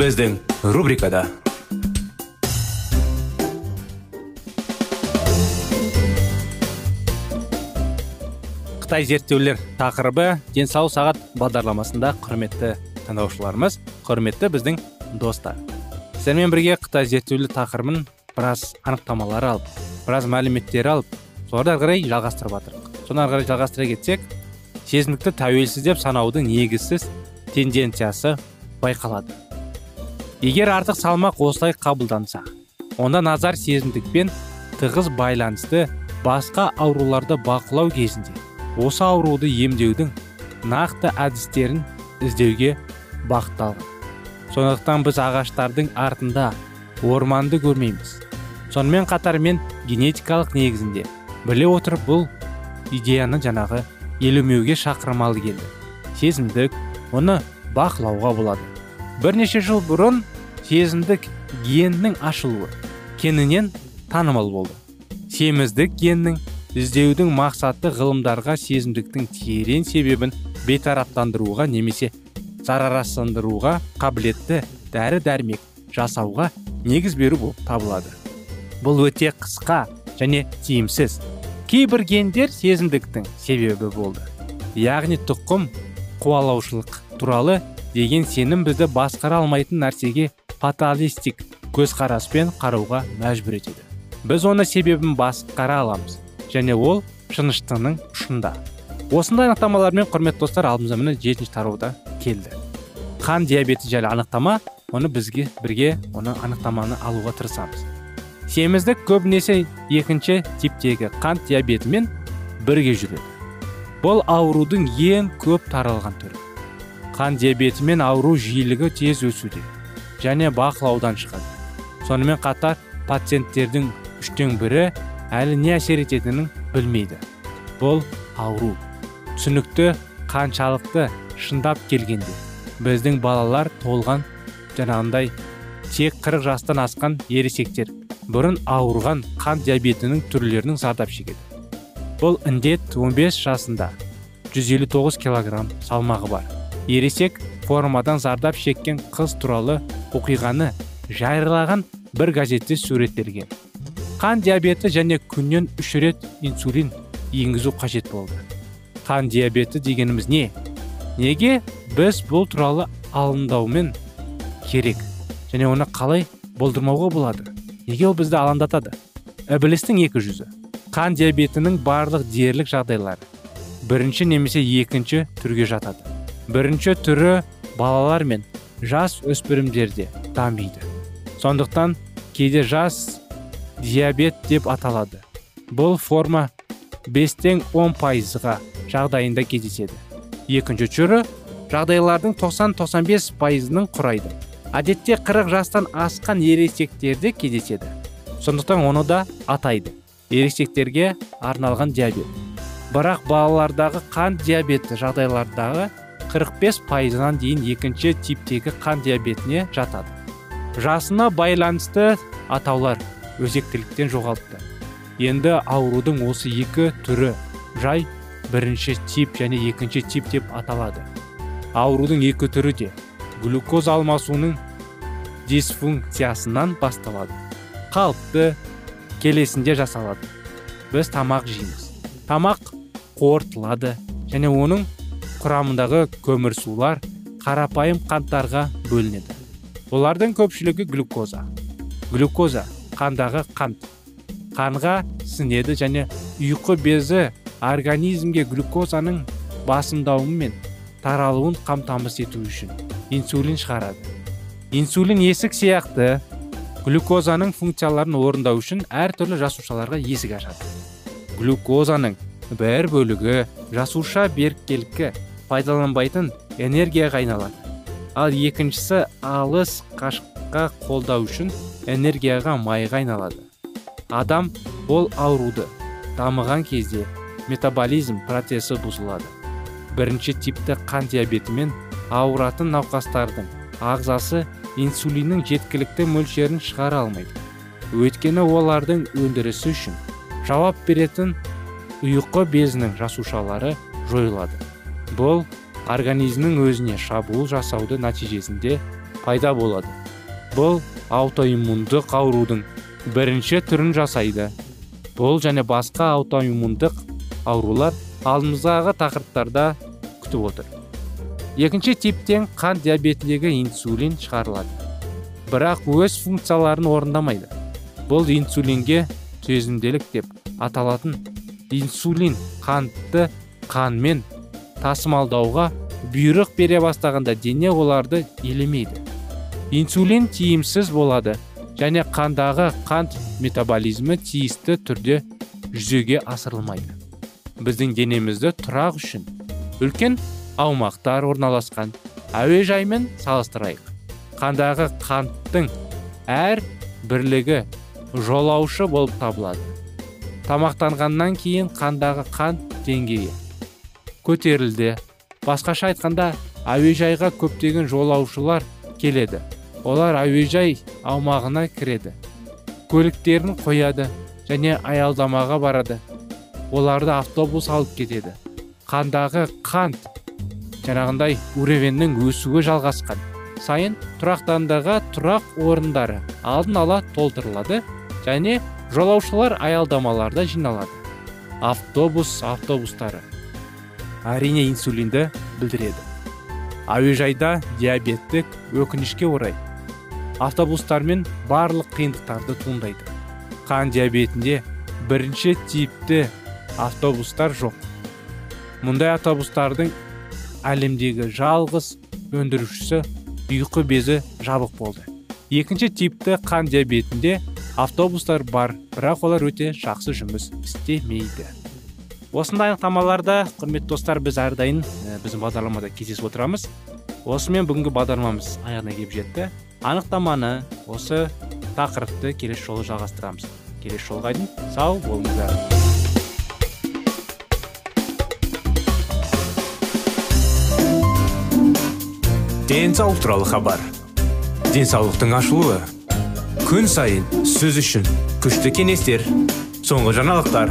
Біздің рубрикада қытай зерттеулер тақырыбы денсаулық сағат бағдарламасында құрметті тыңдаушыларымыз құрметті біздің достар сіздермен бірге қытай зерттеулер тақырыбын біраз анықтамалар алып біраз мәліметтер алып соларды ары қарай жалғастырып жатырмық соны ары қарай жалғастыра кетсек сезімдікті тәуелсіз деп санаудың негізсіз тенденциясы байқалады егер артық салмақ осылай қабылданса онда назар сезімдікпен тығыз байланысты басқа ауруларды бақылау кезінде осы ауруды емдеудің нақты әдістерін іздеуге бағытталған. Сондықтан біз ағаштардың артында орманды көрмейміз. Сонымен қатар мен генетикалық негізінде біле отырып бұл идеяны жаңағы елемеуге шақырмалы келді. Сезімдік оны бақылауға болады. Бірнеше жыл бұрын сезімдік геннің ашылуы кеңінен танымал болды. Семіздік геннің іздеудің мақсаты ғылымдарға сезімдіктің терең себебін бейтараптандыруға немесе зарарсыздандыруға қабілетті дәрі дәрмек жасауға негіз беру болып табылады. Бұл өте қысқа және тиімсіз. Кейбір гендер сезімдіктің себебі болды. Яғни тұқым қуалаушылық туралы деген сенім бізді басқара алмайтын нәрсеге фаталистик көзқараспен қарауға мәжбүр етеді. Біз оны себебін басқара аламыз және ол шыныштының ұшында. Осындай анықтамалармен құрметті достар алдымызда міне жетінші тарауда келді. Қан диабеті жайлы анықтама. Оны бізге бірге оны анықтаманы алуға тырысамыз. Семіздік көбінесе екінші типтегі қант диабетімен бірге жүреді. Бұл аурудың ең көп таралған түрі. Қан диабетімен ауру жиілігі тез өсуде және бақылаудан шығады. Сонымен қатар пациенттердің үштен бірі әлі не әсер ететінін білмейді. Бұл ауру. Түсінікті қаншалықты шындап келгенде. Біздің балалар толған жаңағындай тек 40 жастан асқан ересектер. Бұрын ауырған қан диабетінің түрлерінің зардап шегеді. Бұл індет 15 жасында 159 килограмм салмағы бар. Ересек формадан зардап шеккен қыз туралы оқиғаны жариялаған бір газетте суреттелген. Қан диабеті және күннен үш рет инсулин енгізу қажет болды. Қан диабеті дегеніміз не? Неге біз бұл туралы алаңдаумен керек? Және оны қалай болдырмауға болады? Неге ол бізді алаңдатады? Ібілістің екі жүзі. Қан диабетінің барлық дерлік жағдайлары. Бірінші немесе екінші түрге жатады. Бірінші түрі балалар мен жас өспірімдерде дамиды. Сондықтан кейде жас диабет деп аталады. Бұл форма 5-тен 10 пайызға жағдайында кездеседі. Екінші түрі жағдайлардың 90-95 пайызының құрайды. Әдетте 40 жастан асқан ересектерде кездеседі. Сондықтан оны да атайды. Ересектерге арналған диабет. Бірақ балалардағы қан диабеті жағдайлардағы 45 пайызынан дейін екінші типтегі қан диабетіне жатады. Жасына байланысты атаулар өзектіліктен жоғалтты енді аурудың осы екі түрі жай бірінші тип және екінші тип деп аталады. Аурудың екі түрі де глюкоз алмасуының дисфункциясынан басталады. Қалыпты келесінде жасалады. Біз тамақ жейміз. Тамақ қорытылады және оның құрамындағы көмірсулар қарапайым қанттарға бөлінеді. Олардың көпшілігі глюкоза. Глюкоза қандағы қант. Қанға сіңеді және ұйқы безі организмге глюкозаның басымдауы мен таралуын қамтамасыз ету үшін инсулин шығарады. Инсулин есік сияқты глюкозаның функцияларын орындау үшін әртүрлі жасушаларға есік ашады. Глюкозаның бір бөлігі жасуша беріккелікке пайдаланбайтын энергияға айналады. Ал екіншісі алыс қашыққа қолдау үшін энергияға майға айналады. Адам ол ауруды дамыған кезде метаболизм процесі бұзылады. Бірінші типті қан диабетімен ауыратын науқастардың ағзасы инсулиннің жеткілікті мөлшерін шығара алмайды. Өйткені олардың өндірісі үшін жауап беретін ұйқы безінің жасушалары жойылады. Бұл организмнің өзіне шабуыл жасауды нәтижесінде пайда болады. Бұл аутоиммундық аурудың бірінші түрін жасайды. Бұл және басқа аутоиммундық аурулар алдымыздағы тақырыптарда күтіп отыр. Екінші типтен қан диабетіндегі инсулин шығарылады. Бірақ өз функцияларын орындамайды. Бұл инсулинге төзімділік деп аталатын инсулин қантты қанмен тасымалдауға бұйрық бере бастағанда дене оларды елемейді. Инсулин тиімсіз болады және қандағы қант метаболизмі тиісті түрде жүзеге асырылмайды. Біздің денемізді тұрақ үшін үлкен аумақтар орналасқан әуежаймен салыстырайық. Қандағы қанттың әр бірлігі жолаушы болып табылады. Тамақтанғаннан кейін қандағы қант деңгейі көтерілді. Басқаша айтқанда әуежайға көптеген жолаушылар келеді. Олар әуежай аумағына кіреді. Көліктерін қояды және аялдамаға барады. Оларды автобус алып кетеді. Қандағы қант жаңағындай уровеннің өсуі жалғасқан. Сайын тұрақтандыға тұрақ орындары алдын ала толтырылады және жолаушылар аялдамаларда жиналады. Автобус автобустары. Әрине инсулинді білдіреді. Әуежайда диабеттік өкінішке орай автобустармен барлық қиындықтарды туындайды. Қан диабетінде бірінші типті автобустар жоқ. Мұндай автобустардың әлемдегі жалғыз өндірушісі ұйқы безі жабық болды. Екінші типті қан диабетінде автобустар бар бірақ олар өте жақсы жұмыс істемейді. Осындай анықтамаларда құрметті достар біз әрдайым біздің бағдарламада кездесіп отырамыз. Осымен бүгінгі бағдарламамыз аяғына келіп жетті. Анықтаманы осы тақырыпты келесі жолы жалғастырамыз. Келесі жолға дейін сау болыңыздар. Денсаулық туралы хабар. Денсаулықтың ашылуы. Күн сайын сөз үшін күшті кеңестер соңғы жаңалықтар.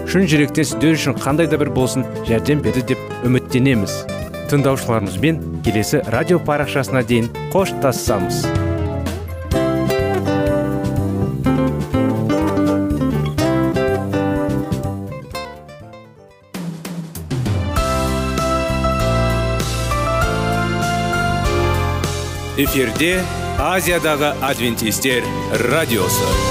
шын жүректен сіздер үшін қандай да бір болсын жәрдем берді деп үміттенеміз. Тыңдаушыларымызбен келесі радио парақшасына дейін қоштассамыз эфирде азиядағы адвентистер радиосы.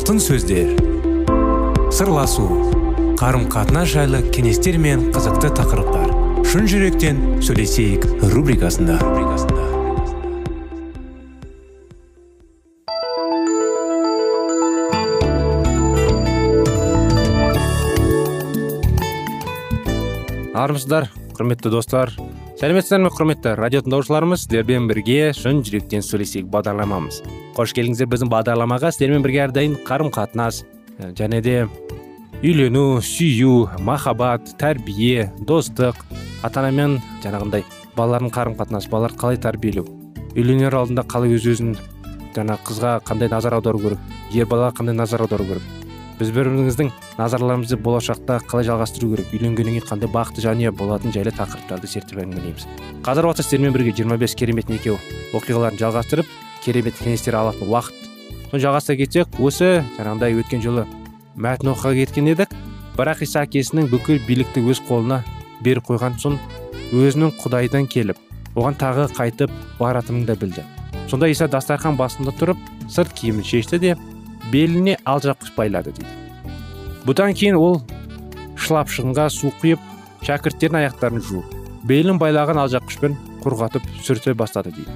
Алтын сөздер. Сырласу қарым қатынас жайлы кеңестер мен қызықты тақырыптар. Шын жүректен сөйлесейік рубрикасында. Армысыздар құрметті достар. Сәлеметсіздер ме құрметті радио тыңдаушыларымыз сіздермен бірге шын жүректен сөйлесейік бағдарламамыз. Қош келдіңіздер біздің бағдарламаға сіздермен бірге әрдайым қарым қатынас және де үйлену сүю махаббат тәрбие достық ата анамен жаңағындай балалардың қарым қатынасы балаларды қалай тәрбиелеу үйленер алдында қалай өз өзін жаңа қызға қандай назар аудару керек ер балаға қандай назар аудару керек біз бір біріміздің назарларымызды болашақта қалай жалғастыру керек үйленгеннен кейін қандай бақытты жанұя болатын жайлы тақырыптарды зерттеп әңгімелейміз қазір уақытта сіздермен бірге 25 керемет неке оқиғаларын жалғастырып керемет кеңестер алатын уақыт. Жалғастыра кетсек осы жаңағыдай өткен жылы мәтін оқуға кеткен едік. Бірақ иса әкесінің бүкіл билікті өз қолына беріп қойған соң өзінің құдайдан келіп оған тағы қайтып баратынын да білді. Сонда иса дастархан басында тұрып сырт киімін шешті де беліне алжапқыш байлады дейді. Бұдан кейін ол шылапшығынға су құйып шәкірттердің аяқтарын жуып белін байлаған алжапқышпен құрғатып сүрте бастады дейді.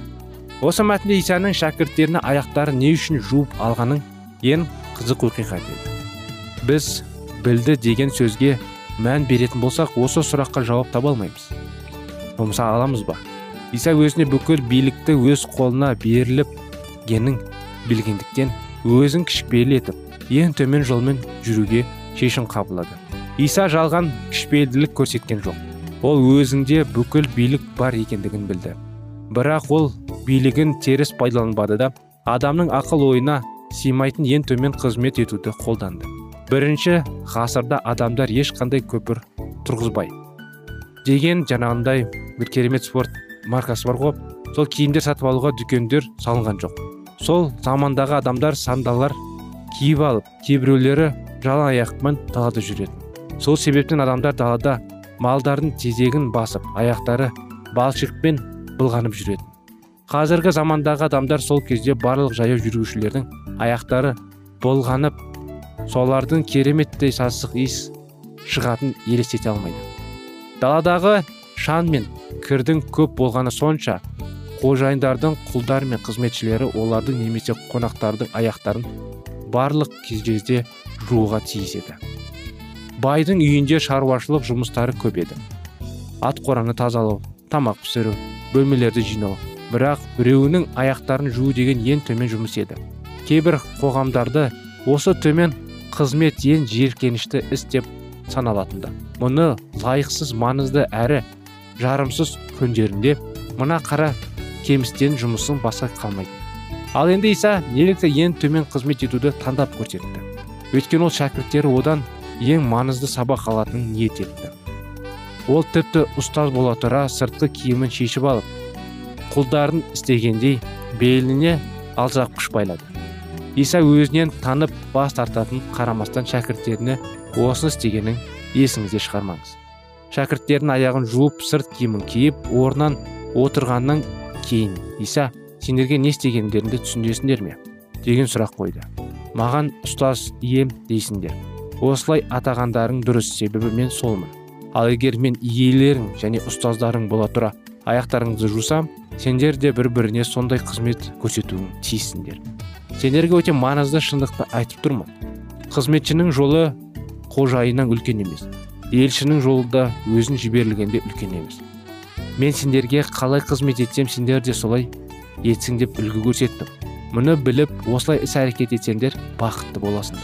Осы мәтінде исаның шәкірттеріне аяқтарын не үшін жуып алғанын ең қызық оқиға деді. Біз білді деген сөзге мән беретін болсақ осы сұраққа жауап таба алмаймыз. Болмаса аламыз ба? Иса өзіне бүкіл билікті өз қолына беріліп генін білгендіктен өзін кішіпейіл етіп ең төмен жолмен жүруге шешім қабылдады. Иса жалған кішіпейілділік көрсеткен жоқ. Ол өзінде бүкіл билік бар екендігін білді. Бірақ ол билігін теріс пайдаланбады да адамның ақыл ойына сыймайтын ең төмен қызмет етуді қолданды. Бірінші ғасырда адамдар ешқандай көпір тұрғызбай. Деген жаңағындай бір керемет спорт маркасы бар ғой. Сол киімдер сатып алуға дүкендер салынған жоқ. Сол замандағы адамдар сандалар киіп алып кейбіреулері жалаң аяқпен далада жүретін. Сол себептен адамдар далада малдардың тезегін басып аяқтары балшықпен былғанып жүретін. Қазіргі замандағы адамдар сол кезде барлық жаяу жүргіншілердің аяқтары былғанып солардың кереметтей сасық иіс шығатын елестете алмайды. Даладағы шаң мен кірдің көп болғаны сонша қожайындардың құлдар мен қызметшілері олардың немесе қонақтардың аяқтарын барлық кезде жууға тиіс еді. Байдың үйінде шаруашылық жұмыстары көп еді. Ат қораны тазалау тамақ пісіру бөлмелерді жинау бірақ біреуінің аяқтарын жуу деген ең төмен жұмыс еді. Кейбір қоғамдарды осы төмен қызмет ең жиіркенішті іс деп саналатынды. Мұны лайықсыз маңызды әрі жарымсыз күндерінде мына қара кемістен жұмысын басқа қалмайды. Ал енді иса неліктен ең төмен қызмет етуді таңдап көрсетті. Өйткені ол шәкірттері одан ең маңызды сабақ алатынын ниет етті. Ол тіпті ұстаз бола тұра сыртқы киімін шешіп алып құлдарын істегендей беліне алжапқыш байлады. Иса өзінен танып бас тартатын қарамастан шәкірттеріне осыны істегенін есіңізде шығармаңыз шәкірттердің аяғын жуып сырт киімін киіп орнынан отырғаннан кейін иса сендерге не істегендеріңді түсінесіңдер ме? деген сұрақ қойды. Маған ұстаз ием дейсіңдер. Осылай атағандарың дұрыс себебі мен солмын. Ал егер мен иелерің және ұстаздарың бола тұра аяқтарыңызды жусам сендер де бір біріне сондай қызмет көрсетуің тиіссіңдер сендерге өте маңызды шындықты айтып тұрмын. Қызметшінің жолы қожайыннан үлкен емес елшінің жолы да өзін жіберілгенде үлкен емес. Мен сендерге қалай қызмет етсем сендер де солай етсің деп үлгі көрсеттім. Мұны біліп осылай іс әрекет етсеңдер бақытты боласыңдар.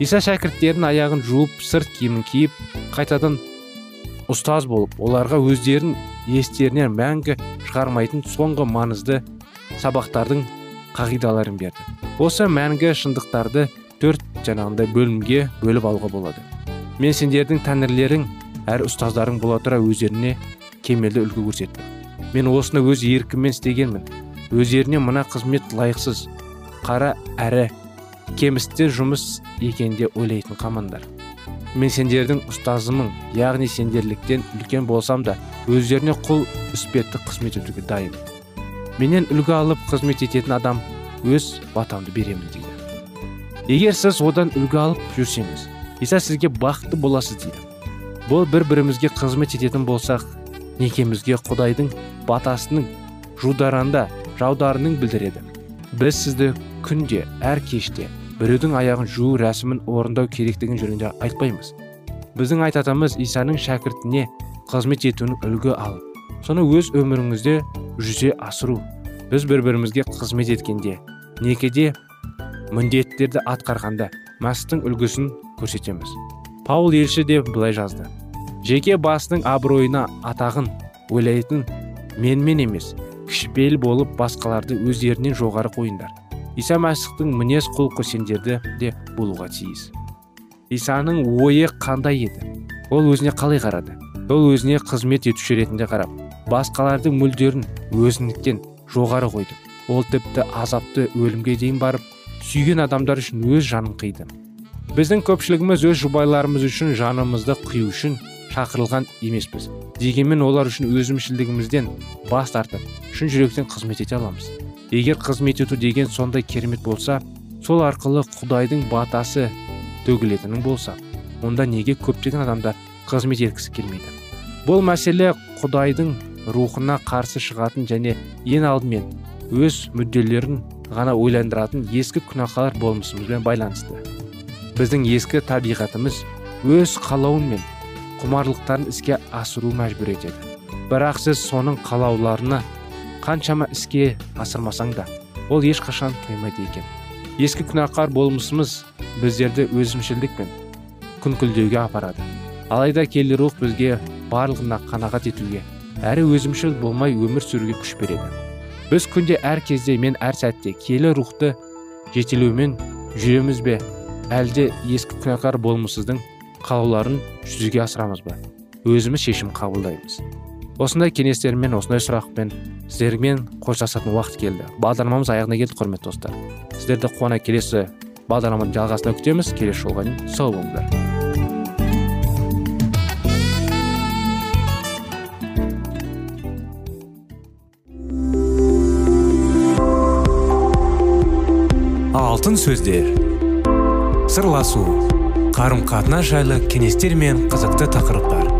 Иса шәкірттерінің аяғын жуып сырт киімін киіп қайтадан ұстаз болып оларға өздерін естерінен мәңгі шығармайтын соңғы маңызды сабақтардың қағидаларын берді. Осы мәңгі шындықтарды төрт жаңағындай бөлімге бөліп алуға болады. Мен сендердің тәңірлерің әрі ұстаздарың бола тұра өздеріне кемелді үлгі көрсетті мен осыны өз еркіммен істегенмін. Өздеріне мына қызмет лайықсыз қара әрі кемісті жұмыс екенде ойлайтын қамандар. Мен сендердің ұстазымын яғни сендерліктен үлкен болсам да өздеріне құл іспетті қызмет етуге дайын. Менен үлгі алып қызмет ететін адам өз батамды беремін дейді. Егер сіз одан үлгі алып жүрсеңіз иса сізге бақытты боласыз дейді. Бұл бір бірімізге қызмет ететін болсақ некемізге құдайдың батасының жударанда жаударының білдіреді. Біз сізді күнде әр кеште біреудің аяғын жуу рәсімін орындау керектігін жөнінде айтпаймыз. Біздің айтатынымыз исаның шәкіртіне қызмет етуін үлгі алып соны өз өміріңізде жүзе асыру. Біз бір бірімізге қызмет еткенде некеде міндеттерді атқарғанда мәсіхтің үлгісін көрсетеміз. Паул елші де былай жазды. Жеке басының абыройына атағын ойлайтын менмен емес кішіпейіл болып басқаларды өздерінен жоғары қойыңдар. Иса мәсіхтің мінез құлқы сендерді де болуға тиіс. Исаның ойы қандай еді? Ол өзіне қалай қарады? Ол өзіне қызмет етуші ретінде қарап басқалардың мүлдерін өзініктен жоғары қойды. Ол тіпті азапты өлімге дейін барып сүйген адамдар үшін өз жанын қиды. Біздің көпшілігіміз өз жұбайларымыз үшін жанымызды қию үшін шақырылған емеспіз. Дегенмен олар үшін өзімшілдігімізден бас тартып шын жүректен қызмет ете аламыз. Егер қызмет ету деген сондай керемет болса сол арқылы құдайдың батасы төгілетінің болса онда неге көптеген адамдар қызмет еткісі келмейді? Бұл мәселе құдайдың рухына қарсы шығатын және ең алдымен өз мүдделерін ғана ойландыратын ескі күнәқар болмысымызбен байланысты. Біздің ескі табиғатымыз өз қалауын мен құмарлықтарын іске асыру мәжбүр етеді. Бірақ сіз соның қалауларына қаншама іске асырмасаң да ол ешқашан тоймайды екен. Ескі күнәқар болмысымыз біздерді өзімшілдік пен күнкілдеуге апарады. Алайда келі рух бізге барлығына қанағат етуге әрі өзімшіл болмай өмір сүруге күш береді. Біз күнде әр кезде мен әр сәтте келі рухты жетелеумен жүреміз бе? Әлде ескі күнәкар болмысыздың қалауларын жүзеге асырамыз ба? Өзіміз шешім қабылдаймыз. Осындай кеңестермен осындай сұрақпен сіздермен қоштасатын уақыт келді. Бағдарламамыз аяғына келді құрметті достар. Сіздерді қуана келесі бағдарламаның жалғасына күтеміз. Келесі жолға дейін сау болыңыздар. Алтын сөздер. Сырласу. Қарым қатынас жайлы кеңестер мен қызықты тақырыптар.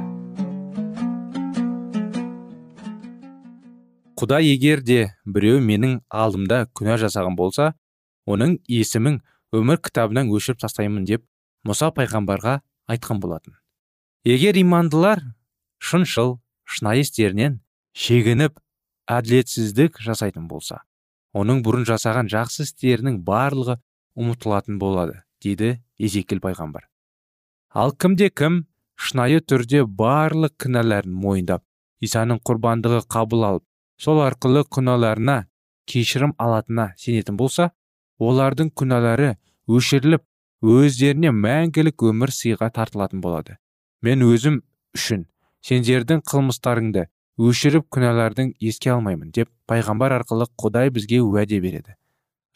Құдай егер де біреу менің алдымда күнә жасаған болса оның есімін өмір кітабынан өшіріп тастаймын деп мұса пайғамбарға айтқан болатын. Егер имандылар шыншыл шынайы істерінен шегініп әділетсіздік жасайтын болса оның бұрын жасаған жақсы істерінің барлығы ұмытылатын болады дейді езекіл пайғамбар. Ал кімде кім шынайы түрде барлық кінәларын мойындап исаның құрбандығы қабыл алып сол арқылы күнәларына кешірім алатынына сенетін болса олардың күнәлары өшіріліп өздеріне мәңгілік өмір сыйға тартылатын болады. Мен өзім үшін сендердің қылмыстарыңды өшіріп күнәлардың еске алмаймын деп пайғамбар арқылы құдай бізге уәде береді.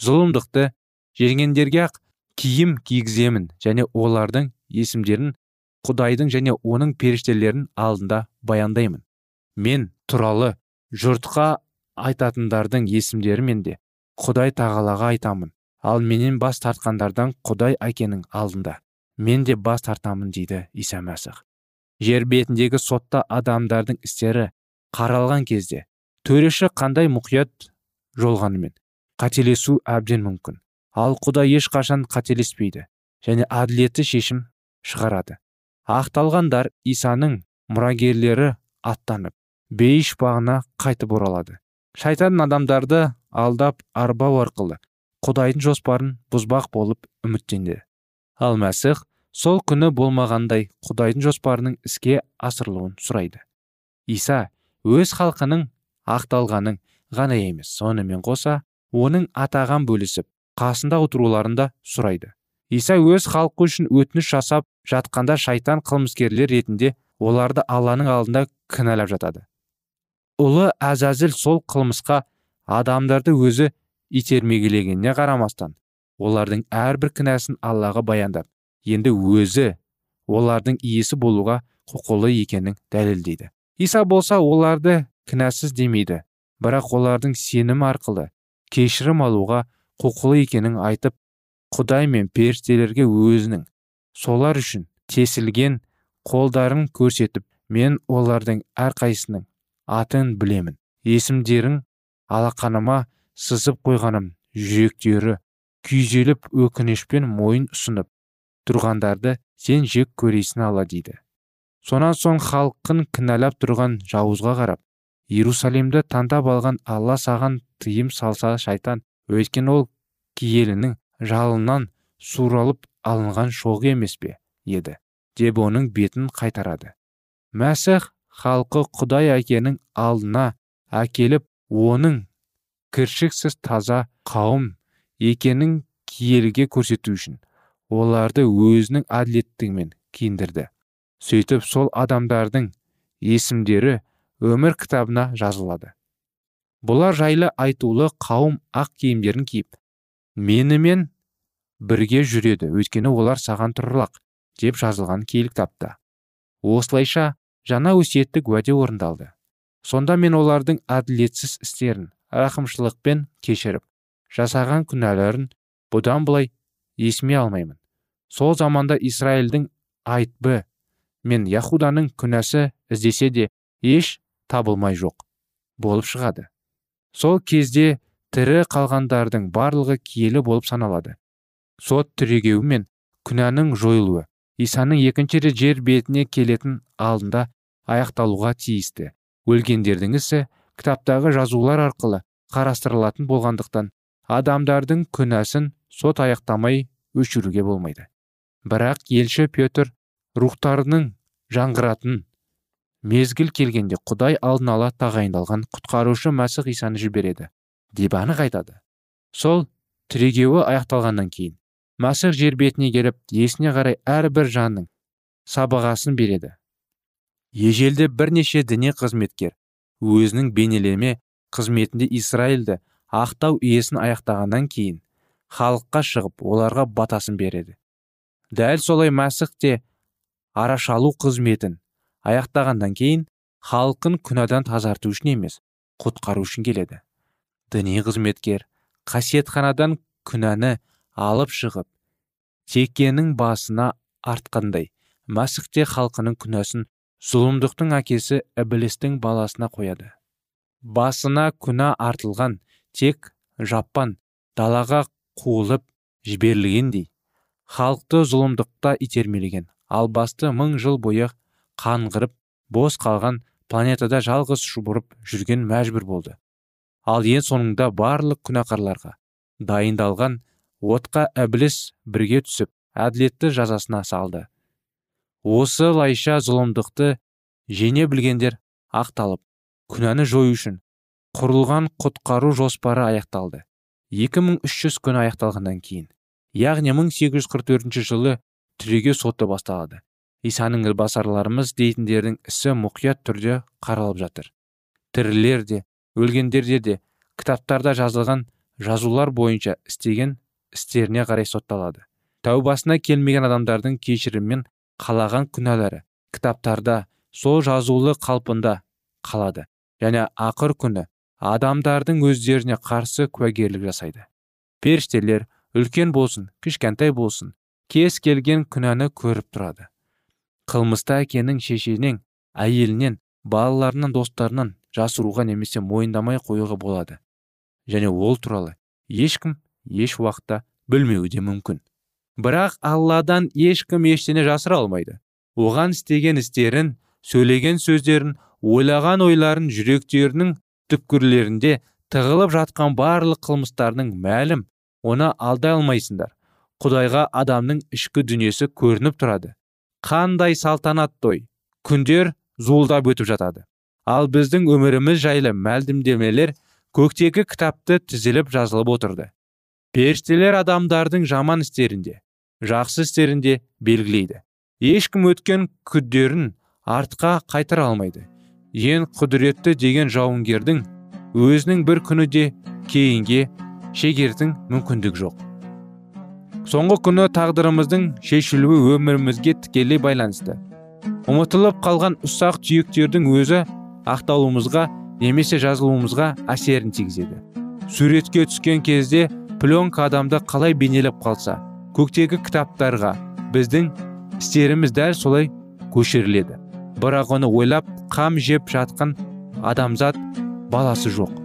Зұлымдықты жеңгендерге ақ киім кигіземін және олардың есімдерін құдайдың және оның періштелерінің алдында баяндаймын. Мен туралы жұртқа айтатындардың есімдерімен де құдай тағалаға айтамын. Ал менен бас тартқандардан құдай әкенің алдында. Мен де бас тартамын дейді иса мәсіх. Жер бетіндегі сотта адамдардың істері қаралған кезде төреші қандай мұқият жолғанымен қателесу әбден мүмкін. Ал құдай ешқашан қателеспейді және әділетті шешім шығарады. Ақталғандар исаның мұрагерлері аттанып бейіш бағына қайтып оралады. Шайтан адамдарды алдап арбау арқылы құдайдың жоспарын бұзбақ болып үміттенді. Ал мәсіх сол күні болмағандай құдайдың жоспарының іске асырылуын сұрайды. Иса өз халқының ақталғанын ғана емес сонымен қоса оның атаған бөлісіп қасында отыруларын да сұрайды. Иса өз халқы үшін өтініш жасап жатқанда шайтан қылмыскерлер ретінде оларды алланың алдында кінәлап жатады. Ұлы әзәзіл сол қылмысқа адамдарды өзі итермегелегеніне қарамастан олардың әрбір кінәсін аллаға баяндап енді өзі олардың иесі болуға құқылы екенін дәлелдейді. Иса болса оларды кінәсіз демейді бірақ олардың сенім арқылы кешірім алуға құқылы екенін айтып құдай мен періштелерге өзінің солар үшін тесілген қолдарын көрсетіп мен олардың әрқайсының атын білемін. Есімдерін алақаныма сызып қойғаным жүректері. Күйзеліп өкінішпен мойын ұсынып тұрғандарды сен жек көресің ала дейді. Сонан соң халқын кінәлап тұрған жауызға қарап иерусалимді таңдап алған алла саған тыйым салса шайтан өйткені ол киелінің жалынан суралып алынған шоғы емес пе? еді деп оның бетін қайтарады. Мәсіх халқы құдай әкенің алдына әкеліп оның кіршіксіз таза қауым екенін киелге көрсету үшін оларды өзінің әділеттігімен киіндірді. Сөйтіп сол адамдардың есімдері өмір кітабына жазылады. Бұлар жайлы айтулы қауым ақ киімдерін киіп менімен бірге жүреді өйткені олар саған тұрлақ деп жазылған киелі кітапта осылайша жаңа өсиеттік уәде орындалды. Сонда мен олардың әділетсіз істерін рақымшылықпен кешіріп жасаған күнәларын бұдан былай есіме алмаймын. Сол заманда израильдің айтбы мен яхуданың күнәсі іздесе де еш табылмай жоқ болып шығады. Сол кезде тірі қалғандардың барлығы киелі болып саналады. Сот түрегеуі мен күнәнің жойылуы исаның екінші рет жер бетіне келетін алдында аяқталуға тиісті. Өлгендердің ісі кітаптағы жазулар арқылы қарастырылатын болғандықтан адамдардың күнәсін сот аяқтамай өшіруге болмайды. Бірақ елші петр рухтарының жаңғыратын мезгіл келгенде құдай алдын ала тағайындалған құтқарушы мәсіх исаны жібереді деп анық айтады. Сол тірегеуі аяқталғаннан кейін мәсіх жер бетіне келіп есіне қарай әрбір жанның сабағасын береді. Ежелде бірнеше діни қызметкер өзінің бейнелеме қызметінде израильді ақтау иесін аяқтағаннан кейін халыққа шығып оларға батасын береді. Дәл солай мәсіх те арашалу қызметін аяқтағаннан кейін халқын күнәдан тазарту үшін емес құтқару үшін келеді. Діни қызметкер қасиетханадан күнәні алып шығып текенің басына артқандай мәсіхте халқының күнәсін зұлымдықтың әкесі ібілістің баласына қояды. Басына күнә артылған тек жаппан далаға қуылып жіберілгендей. Халықты зұлымдықта итермелеген ал басты мың жыл бойы қаңғырып бос қалған планетада жалғыз шұбырып жүрген мәжбүр болды. Ал ең соңында барлық күнәқарларға дайындалған отқа ібліс бірге түсіп әділетті жазасына салды. Осылайша зұлымдықты жене білгендер ақталып күнәні жою үшін құрылған құтқару жоспары аяқталды. 2300 күн аяқталғаннан кейін яғни 1844 жылы түреге соты басталады. Исаның ілбасарларымыз дейтіндердің ісі мұқият түрде қаралып жатыр. Тірілер де өлгендерде де кітаптарда жазылған жазулар бойынша істеген істеріне қарай сотталады. Тәубасына келмеген адамдардың кешіріммен қалаған күнәлары кітаптарда сол жазулы қалпында қалады. Және ақыр күні адамдардың өздеріне қарсы куәгерлік жасайды. Періштелер үлкен болсын кішкентай болсын кез келген күнәні көріп тұрады. Қылмысты әкенің шешенен әйелінен балаларынан достарынан жасыруға немесе мойындамай қоюға болады. Және ол туралы ешкім еш уақытта білмеуі де мүмкін. Бірақ алладан ешкім ештеңе жасыра алмайды. Оған істеген істерін сөйлеген сөздерін ойлаған ойларын жүректерінің түпкірлерінде тығылып жатқан барлық қылмыстарының мәлім оны алдай алмайсыңдар. Құдайға адамның ішкі дүниесі көрініп тұрады. Қандай салтанат той. Күндер зуылдап өтіп жатады. Ал біздің өміріміз жайлы мәлімдемелер көктегі кітапты тізіліп жазылып отырды. Періштелер адамдардың жаман істерінде. Жақсы істерінде белгілейді. Ешкім өткен күдерін артқа қайтара алмайды. Ең құдіретті деген жауынгердің өзінің бір күні де кейінге шегердің мүмкіндік жоқ. Соңғы күні тағдырымыздың шешілуі өмірімізге тікелей байланысты. Ұмытылып қалған ұсақ түйектердің өзі ақталуымызға немесе жазылуымызға әсерін тигізеді. Суретке түскен кезде пленка адамды қалай бейнелеп қалса көктегі кітаптарға біздің істеріміз дәл солай көшіріледі. Бірақ оны ойлап қам жеп жатқан адамзат баласы жоқ.